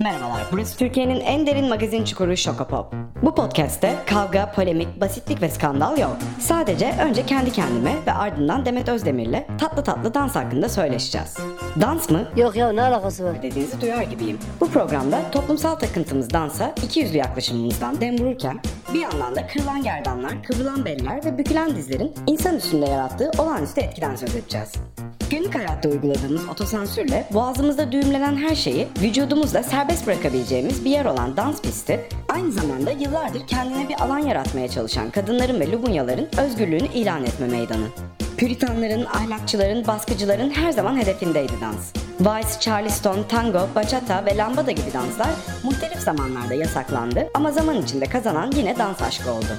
Merhabalar, burası Türkiye'nin en derin magazin çukuru Şokopop. Bu podcast'te kavga, polemik, basitlik ve skandal yok. Sadece önce kendi kendime ve ardından Demet Özdemir'le tatlı tatlı dans hakkında söyleşeceğiz. Dans mı? Yok ya ne alakası var? Dediğinizi duyar gibiyim. Bu programda toplumsal takıntımız dansa iki yüzlü yaklaşımımızdan dem vururken bir yandan da kırılan gerdanlar, kıvrılan beller ve bükülen dizlerin insan üstünde yarattığı olağanüstü etkiden söz edeceğiz. Günlük hayatta uyguladığımız otosansürle boğazımızda düğümlenen her şeyi vücudumuzla serbest bırakabileceğimiz bir yer olan dans pisti, aynı zamanda yıllardır kendine bir alan yaratmaya çalışan kadınların ve lubunyaların özgürlüğünü ilan etme meydanı. Püritanların, ahlakçıların, baskıcıların her zaman hedefindeydi dans. Vals, charleston, tango, bachata ve lambada gibi danslar muhtelif zamanlarda yasaklandı ama zaman içinde kazanan yine dans aşkı oldu.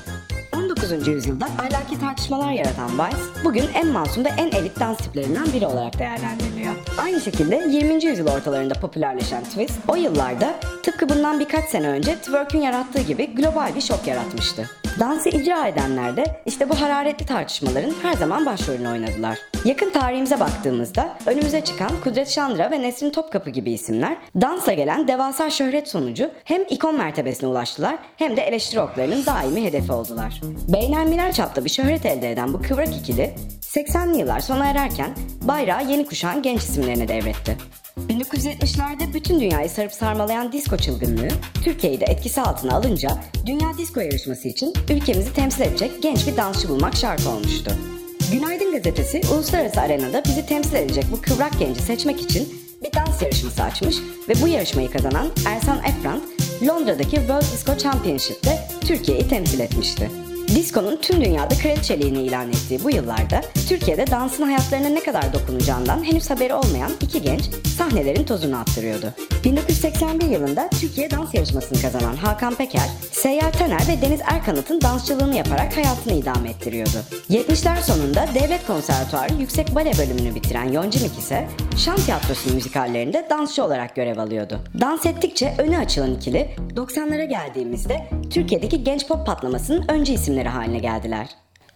19. yüzyılda ahlaki tartışmalar yaratan vals, bugün en masum ve en elit dans tiplerinden biri olarak değerlendiriliyor. Aynı şekilde 20. yüzyıl ortalarında popülerleşen twist, o yıllarda tıpkı bundan birkaç sene önce twerk'ün yarattığı gibi global bir şok yaratmıştı. Dansı icra edenler de işte bu hararetli tartışmaların her zaman başrolünü oynadılar. Yakın tarihimize baktığımızda önümüze çıkan Kudret Şandıra ve Nesrin Topkapı gibi isimler dansa gelen devasa şöhret sonucu hem ikon mertebesine ulaştılar hem de eleştiri oklarının daimi hedefi oldular. Beynelmiler çapta bir şöhret elde eden bu kıvrak ikili 80'li yıllar sona ererken bayrağı yeni kuşağın genç isimlerine devretti. 1970'lerde bütün dünyayı sarıp sarmalayan disco çılgınlığı Türkiye'yi de etkisi altına alınca Dünya Disco Yarışması için ülkemizi temsil edecek genç bir dansçı bulmak şart olmuştu. Günaydın gazetesi uluslararası arenada bizi temsil edecek bu kıvrak genci seçmek için bir dans yarışması açmış ve bu yarışmayı kazanan Ersan Efrant Londra'daki World Disco Championship'te Türkiye'yi temsil etmişti. Disco'nun tüm dünyada kraliçeliğini ilan ettiği bu yıllarda Türkiye'de dansın hayatlarına ne kadar dokunacağından henüz haberi olmayan iki genç sahnelerin tozunu attırıyordu. 1981 yılında Türkiye dans yarışmasını kazanan Hakan Peker, Seyyar Tener ve Deniz Erkanat'ın dansçılığını yaparak hayatını idame ettiriyordu. 70'ler sonunda Devlet Konservatuarı Yüksek Bale bölümünü bitiren Yoncimik ise Şan Tiyatrosu müzikallerinde dansçı olarak görev alıyordu. Dans ettikçe önü açılan ikili 90'lara geldiğimizde Türkiye'deki genç pop patlamasının önce isimleri haline geldiler.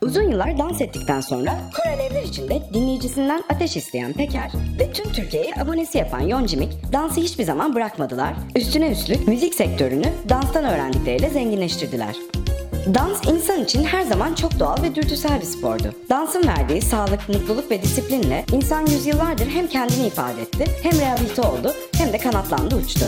Uzun yıllar dans ettikten sonra Korelevler içinde dinleyicisinden ateş isteyen Peker ve tüm Türkiye'yi abonesi yapan Yoncimik dansı hiçbir zaman bırakmadılar. Üstüne üstlük müzik sektörünü danstan öğrendikleriyle zenginleştirdiler. Dans insan için her zaman çok doğal ve dürtüsel bir spordu. Dansın verdiği sağlık, mutluluk ve disiplinle insan yüzyıllardır hem kendini ifade etti, hem rehabilite oldu, hem de kanatlandı uçtu.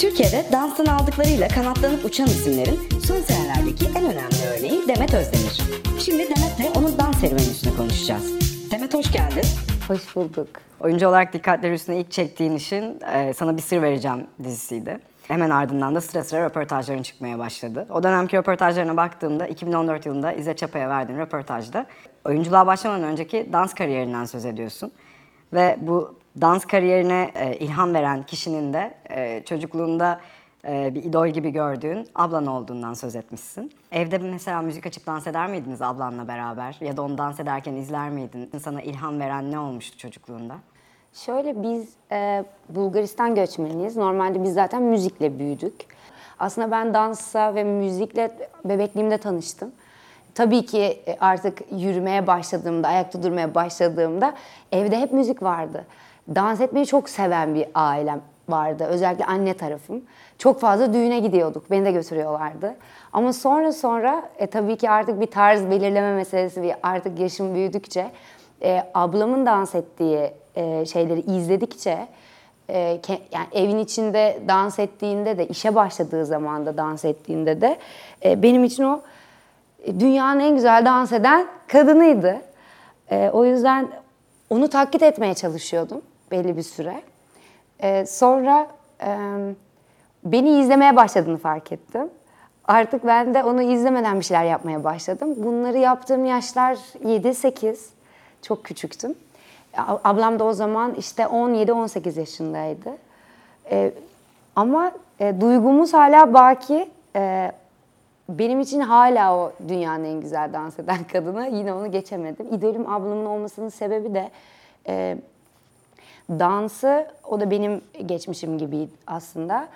Türkiye'de danstan aldıklarıyla kanatlanıp uçan isimlerin son senelerdeki en önemli örneği Demet Özdemir. Şimdi Demet'le onun dans serüveni üstüne konuşacağız. Demet hoş geldin. Hoş bulduk. Oyuncu olarak dikkatleri üstüne ilk çektiğin işin e, Sana Bir Sır Vereceğim dizisiydi. Hemen ardından da sıra sıra röportajların çıkmaya başladı. O dönemki röportajlarına baktığımda 2014 yılında İzzet Çapa'ya verdiğin röportajda oyunculuğa başlamadan önceki dans kariyerinden söz ediyorsun. Ve bu dans kariyerine e, ilham veren kişinin de e, çocukluğunda e, bir idol gibi gördüğün ablan olduğundan söz etmişsin. Evde mesela müzik açıp dans eder miydiniz ablanla beraber? Ya da onu dans ederken izler miydin? Sana ilham veren ne olmuştu çocukluğunda? Şöyle biz e, Bulgaristan göçmeniyiz. Normalde biz zaten müzikle büyüdük. Aslında ben dansa ve müzikle bebekliğimde tanıştım. Tabii ki e, artık yürümeye başladığımda, ayakta durmaya başladığımda evde hep müzik vardı. Dans etmeyi çok seven bir ailem vardı. Özellikle anne tarafım. Çok fazla düğüne gidiyorduk. Beni de götürüyorlardı. Ama sonra sonra e, tabii ki artık bir tarz belirleme meselesi bir artık yaşım büyüdükçe e, ablamın dans ettiği e, şeyleri izledikçe e, ke, yani evin içinde dans ettiğinde de işe başladığı zaman da dans ettiğinde de e, benim için o e, dünyanın en güzel dans eden kadınıydı. E, o yüzden onu taklit etmeye çalışıyordum belli bir süre. E, sonra e, beni izlemeye başladığını fark ettim. Artık ben de onu izlemeden bir şeyler yapmaya başladım. Bunları yaptığım yaşlar 7-8. Çok küçüktüm. Ablam da o zaman işte 17-18 yaşındaydı. E, ama e, duygumuz hala baki. E, benim için hala o dünyanın en güzel dans eden kadını. Yine onu geçemedim. İdolüm ablamın olmasının sebebi de e, dansı, o da benim geçmişim gibi aslında.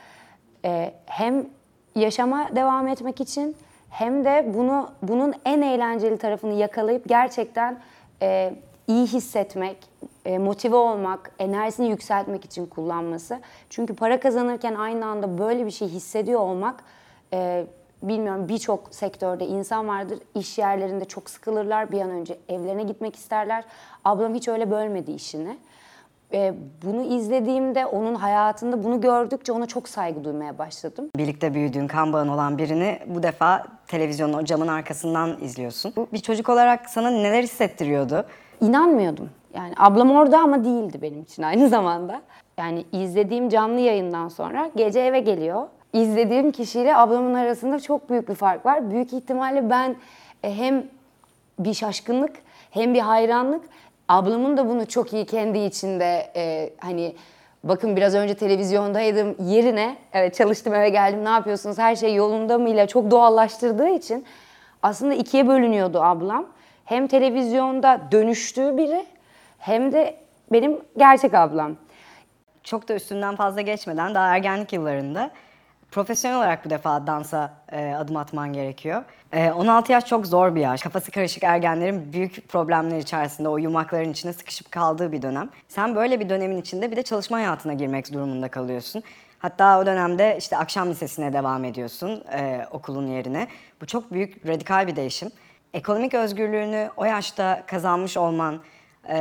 E, hem yaşama devam etmek için hem de bunu bunun en eğlenceli tarafını yakalayıp gerçekten e, iyi hissetmek, e, motive olmak, enerjisini yükseltmek için kullanması. Çünkü para kazanırken aynı anda böyle bir şey hissediyor olmak e, bilmiyorum birçok sektörde insan vardır. İş yerlerinde çok sıkılırlar. Bir an önce evlerine gitmek isterler. Ablam hiç öyle bölmedi işini. E, bunu izlediğimde onun hayatında bunu gördükçe ona çok saygı duymaya başladım. Birlikte büyüdüğün kan bağın olan birini bu defa televizyonun o camın arkasından izliyorsun. Bu bir çocuk olarak sana neler hissettiriyordu? İnanmıyordum. Yani ablam orada ama değildi benim için aynı zamanda. Yani izlediğim canlı yayından sonra gece eve geliyor. İzlediğim kişiyle ablamın arasında çok büyük bir fark var. Büyük ihtimalle ben e, hem bir şaşkınlık hem bir hayranlık ablamın da bunu çok iyi kendi içinde e, hani bakın biraz önce televizyondaydım yerine evet çalıştım eve geldim ne yapıyorsunuz her şey yolunda mı ile çok doğallaştırdığı için aslında ikiye bölünüyordu ablam. Hem televizyonda dönüştüğü biri hem de benim gerçek ablam. Çok da üstünden fazla geçmeden daha ergenlik yıllarında profesyonel olarak bu defa dansa e, adım atman gerekiyor. E, 16 yaş çok zor bir yaş. Kafası karışık ergenlerin büyük problemler içerisinde o yumakların içine sıkışıp kaldığı bir dönem. Sen böyle bir dönemin içinde bir de çalışma hayatına girmek durumunda kalıyorsun. Hatta o dönemde işte akşam lisesine devam ediyorsun e, okulun yerine. Bu çok büyük, radikal bir değişim. Ekonomik özgürlüğünü o yaşta kazanmış olman e,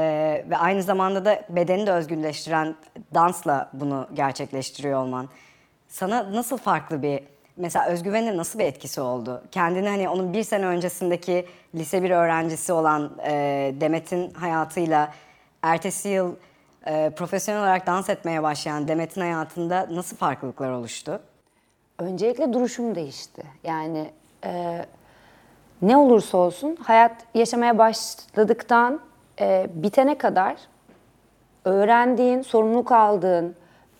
ve aynı zamanda da bedeni de özgürleştiren dansla bunu gerçekleştiriyor olman sana nasıl farklı bir mesela özgüvenine nasıl bir etkisi oldu? Kendini hani onun bir sene öncesindeki lise bir öğrencisi olan e, Demet'in hayatıyla ertesi yıl e, profesyonel olarak dans etmeye başlayan Demet'in hayatında nasıl farklılıklar oluştu? Öncelikle duruşum değişti. Yani e, ne olursa olsun hayat yaşamaya başladıktan e, bitene kadar öğrendiğin, sorumluluk aldığın,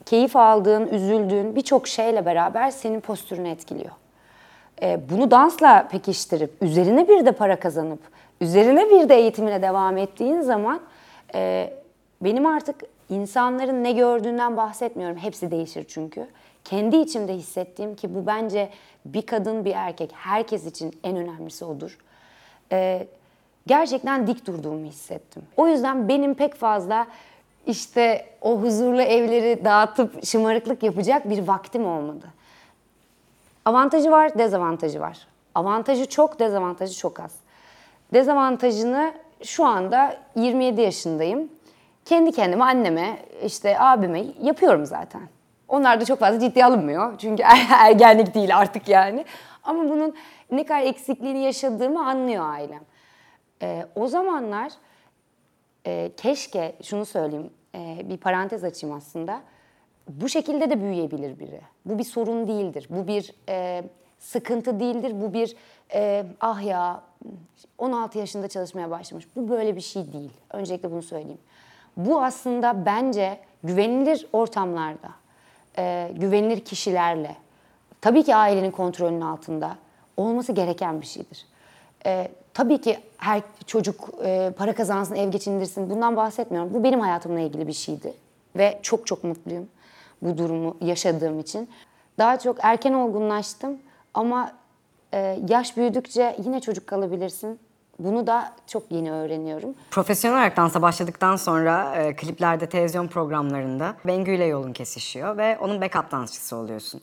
keyif aldığın, üzüldüğün birçok şeyle beraber senin postürünü etkiliyor. E, bunu dansla pekiştirip, üzerine bir de para kazanıp, üzerine bir de eğitimine devam ettiğin zaman e, benim artık insanların ne gördüğünden bahsetmiyorum. Hepsi değişir çünkü. Kendi içimde hissettiğim ki bu bence bir kadın bir erkek herkes için en önemlisi odur. E, gerçekten dik durduğumu hissettim. O yüzden benim pek fazla işte o huzurlu evleri dağıtıp şımarıklık yapacak bir vaktim olmadı. Avantajı var, dezavantajı var. Avantajı çok, dezavantajı çok az. Dezavantajını şu anda 27 yaşındayım. Kendi kendime anneme, işte abime yapıyorum zaten. Onlar da çok fazla ciddiye alınmıyor. Çünkü er, ergenlik değil artık yani. Ama bunun ne kadar eksikliğini yaşadığımı anlıyor ailem. Ee, o zamanlar e, keşke şunu söyleyeyim, e, bir parantez açayım aslında. Bu şekilde de büyüyebilir biri. Bu bir sorun değildir. Bu bir e, sıkıntı değildir. Bu bir e, ah ya 16 yaşında çalışmaya başlamış. Bu böyle bir şey değil. Öncelikle bunu söyleyeyim. Bu aslında bence güvenilir ortamlarda, e, güvenilir kişilerle, tabii ki ailenin kontrolünün altında olması gereken bir şeydir. E, tabii ki her çocuk e, para kazansın, ev geçindirsin. Bundan bahsetmiyorum. Bu benim hayatımla ilgili bir şeydi. Ve çok çok mutluyum bu durumu yaşadığım için. Daha çok erken olgunlaştım ama e, yaş büyüdükçe yine çocuk kalabilirsin. Bunu da çok yeni öğreniyorum. Profesyonel olarak dansa başladıktan sonra e, kliplerde, televizyon programlarında Bengü ile yolun kesişiyor ve onun backup dansçısı oluyorsun.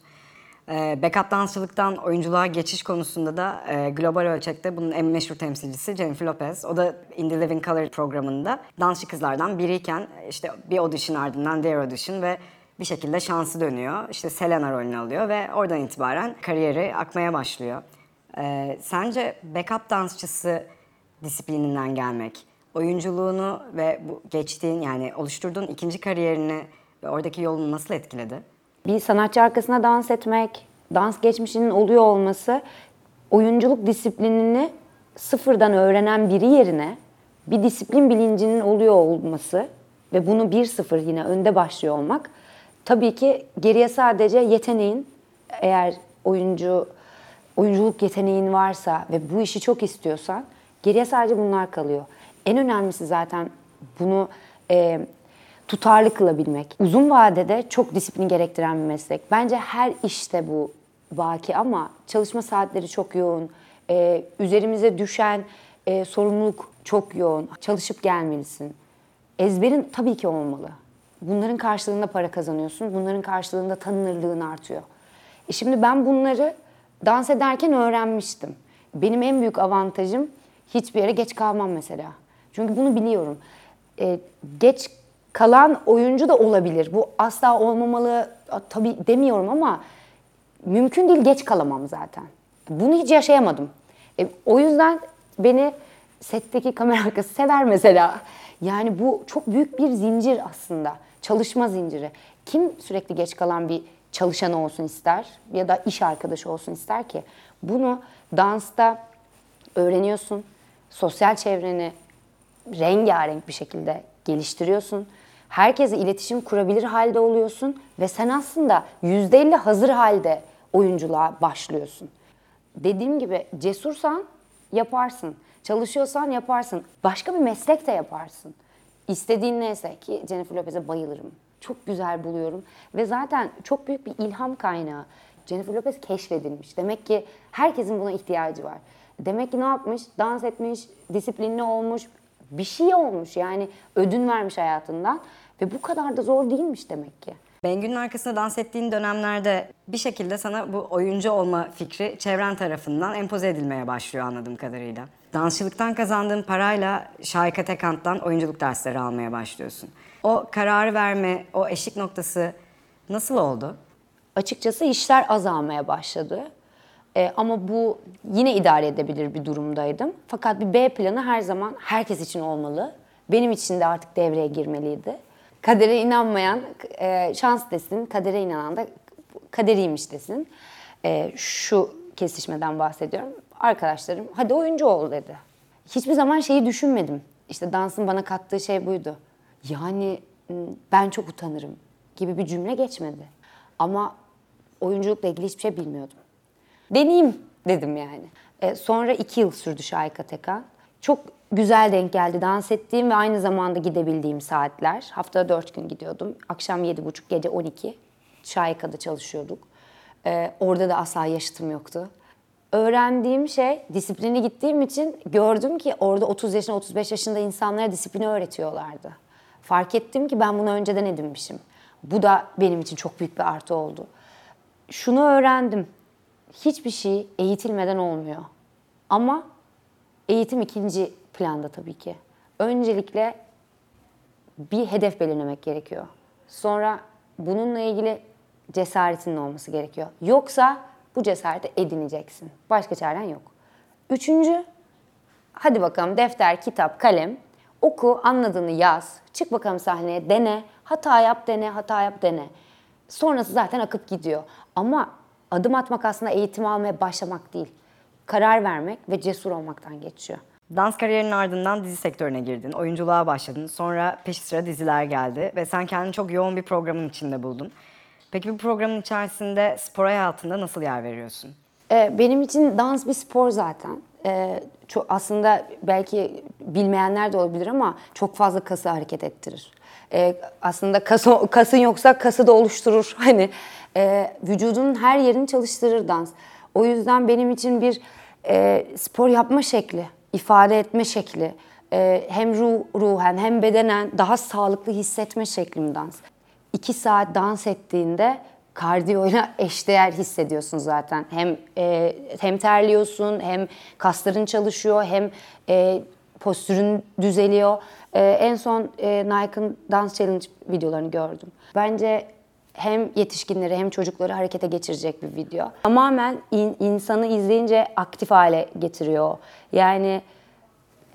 E, backup dansçılıktan oyunculuğa geçiş konusunda da e, global ölçekte bunun en meşhur temsilcisi Jennifer Lopez. O da In the Living Color programında dansçı kızlardan biriyken işte bir audition ardından diğer audition ve bir şekilde şansı dönüyor. İşte Selena rolünü alıyor ve oradan itibaren kariyeri akmaya başlıyor. E, sence backup dansçısı disiplininden gelmek, oyunculuğunu ve bu geçtiğin yani oluşturduğun ikinci kariyerini ve oradaki yolunu nasıl etkiledi? Bir sanatçı arkasına dans etmek, dans geçmişinin oluyor olması oyunculuk disiplinini sıfırdan öğrenen biri yerine bir disiplin bilincinin oluyor olması ve bunu 1-0 yine önde başlıyor olmak tabii ki geriye sadece yeteneğin eğer oyuncu oyunculuk yeteneğin varsa ve bu işi çok istiyorsan geriye sadece bunlar kalıyor. En önemlisi zaten bunu e, tutarlı kılabilmek. Uzun vadede çok disiplin gerektiren bir meslek. Bence her işte bu vaki ama çalışma saatleri çok yoğun. Ee, üzerimize düşen e, sorumluluk çok yoğun. Çalışıp gelmelisin. ezberin tabii ki olmalı. Bunların karşılığında para kazanıyorsun. Bunların karşılığında tanınırlığın artıyor. E şimdi ben bunları dans ederken öğrenmiştim. Benim en büyük avantajım hiçbir yere geç kalmam mesela. Çünkü bunu biliyorum. E, geç kalan oyuncu da olabilir. Bu asla olmamalı tabii demiyorum ama mümkün değil geç kalamam zaten. Bunu hiç yaşayamadım. E, o yüzden beni setteki kamera arkası sever mesela. Yani bu çok büyük bir zincir aslında. Çalışma zinciri. Kim sürekli geç kalan bir çalışan olsun ister ya da iş arkadaşı olsun ister ki? Bunu dansta öğreniyorsun. Sosyal çevreni rengarenk bir şekilde geliştiriyorsun. Herkese iletişim kurabilir halde oluyorsun ve sen aslında %50 hazır halde oyunculuğa başlıyorsun. Dediğim gibi cesursan yaparsın. Çalışıyorsan yaparsın. Başka bir meslek de yaparsın. İstediğin neyse ki Jennifer Lopez'e bayılırım. Çok güzel buluyorum ve zaten çok büyük bir ilham kaynağı. Jennifer Lopez keşfedilmiş. Demek ki herkesin buna ihtiyacı var. Demek ki ne yapmış? Dans etmiş, disiplinli olmuş, bir şey olmuş. Yani ödün vermiş hayatından ve bu kadar da zor değilmiş demek ki. Bengü'nün arkasında dans ettiğin dönemlerde bir şekilde sana bu oyuncu olma fikri çevren tarafından empoze edilmeye başlıyor anladığım kadarıyla. Dansçılıktan kazandığın parayla Şahika Tekant'tan oyunculuk dersleri almaya başlıyorsun. O kararı verme, o eşik noktası nasıl oldu? Açıkçası işler azalmaya başladı. Ee, ama bu yine idare edebilir bir durumdaydım. Fakat bir B planı her zaman herkes için olmalı. Benim için de artık devreye girmeliydi. Kadere inanmayan e, şans desin, kadere inanan da kaderiymiş desin. E, şu kesişmeden bahsediyorum. Arkadaşlarım hadi oyuncu ol dedi. Hiçbir zaman şeyi düşünmedim. İşte dansın bana kattığı şey buydu. Yani ben çok utanırım gibi bir cümle geçmedi. Ama oyunculukla ilgili hiçbir şey bilmiyordum. Deneyeyim dedim yani. E, sonra iki yıl sürdü Şahika Tekan. Çok güzel denk geldi dans ettiğim ve aynı zamanda gidebildiğim saatler. Haftada dört gün gidiyordum. Akşam yedi buçuk, gece on iki. Şahika'da çalışıyorduk. E, orada da asla yaşıtım yoktu. Öğrendiğim şey, disiplini gittiğim için gördüm ki orada 30 yaşında, 35 yaşında insanlara disiplini öğretiyorlardı. Fark ettim ki ben bunu önceden edinmişim. Bu da benim için çok büyük bir artı oldu. Şunu öğrendim hiçbir şey eğitilmeden olmuyor. Ama eğitim ikinci planda tabii ki. Öncelikle bir hedef belirlemek gerekiyor. Sonra bununla ilgili cesaretinin olması gerekiyor. Yoksa bu cesareti edineceksin. Başka çaren yok. Üçüncü, hadi bakalım defter, kitap, kalem. Oku, anladığını yaz. Çık bakalım sahneye, dene. Hata yap, dene, hata yap, dene. Sonrası zaten akıp gidiyor. Ama adım atmak aslında eğitim almaya başlamak değil. Karar vermek ve cesur olmaktan geçiyor. Dans kariyerinin ardından dizi sektörüne girdin, oyunculuğa başladın. Sonra peş sıra diziler geldi ve sen kendini çok yoğun bir programın içinde buldun. Peki bu programın içerisinde spor hayatında nasıl yer veriyorsun? Ee, benim için dans bir spor zaten. Ee, çok aslında belki bilmeyenler de olabilir ama çok fazla kası hareket ettirir. Ee, aslında kası, kasın yoksa kası da oluşturur. Hani e, vücudunun her yerini çalıştırır dans. O yüzden benim için bir e, spor yapma şekli, ifade etme şekli, e, hem ruh, ruhen hem bedenen daha sağlıklı hissetme şeklim dans. İki saat dans ettiğinde kardiyoyla eşdeğer hissediyorsun zaten. Hem e, hem terliyorsun, hem kasların çalışıyor, hem e, postürün düzeliyor. E, en son e, Nike'ın Dance Challenge videolarını gördüm. Bence hem yetişkinleri hem çocukları harekete geçirecek bir video. Tamamen in, insanı izleyince aktif hale getiriyor. Yani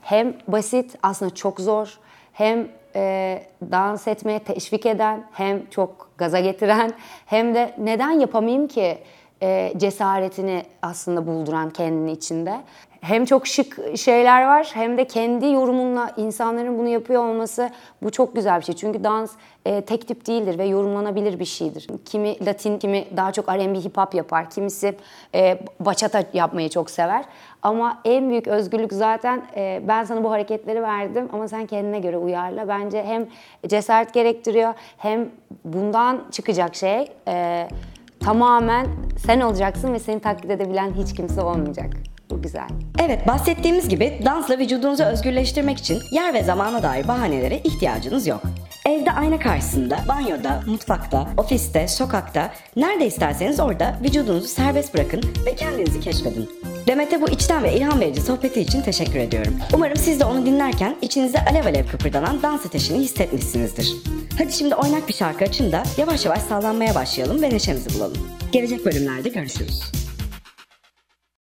hem basit aslında çok zor hem e, dans etmeye teşvik eden hem çok gaza getiren hem de neden yapamayayım ki e, cesaretini aslında bulduran kendini içinde hem çok şık şeyler var hem de kendi yorumunla insanların bunu yapıyor olması bu çok güzel bir şey. Çünkü dans e, tek tip değildir ve yorumlanabilir bir şeydir. Kimi Latin, kimi daha çok R&B hip hop yapar, kimisi e, bachata yapmayı çok sever. Ama en büyük özgürlük zaten e, ben sana bu hareketleri verdim ama sen kendine göre uyarla. Bence hem cesaret gerektiriyor hem bundan çıkacak şey e, tamamen sen olacaksın ve seni taklit edebilen hiç kimse olmayacak. Bu güzel. Evet bahsettiğimiz gibi dansla vücudunuzu özgürleştirmek için yer ve zamana dair bahanelere ihtiyacınız yok. Evde ayna karşısında, banyoda, mutfakta, ofiste, sokakta, nerede isterseniz orada vücudunuzu serbest bırakın ve kendinizi keşfedin. Demet'e bu içten ve ilham verici sohbeti için teşekkür ediyorum. Umarım siz de onu dinlerken içinizde alev alev kıpırdanan dans ateşini hissetmişsinizdir. Hadi şimdi oynak bir şarkı açın da yavaş yavaş sallanmaya başlayalım ve neşemizi bulalım. Gelecek bölümlerde görüşürüz.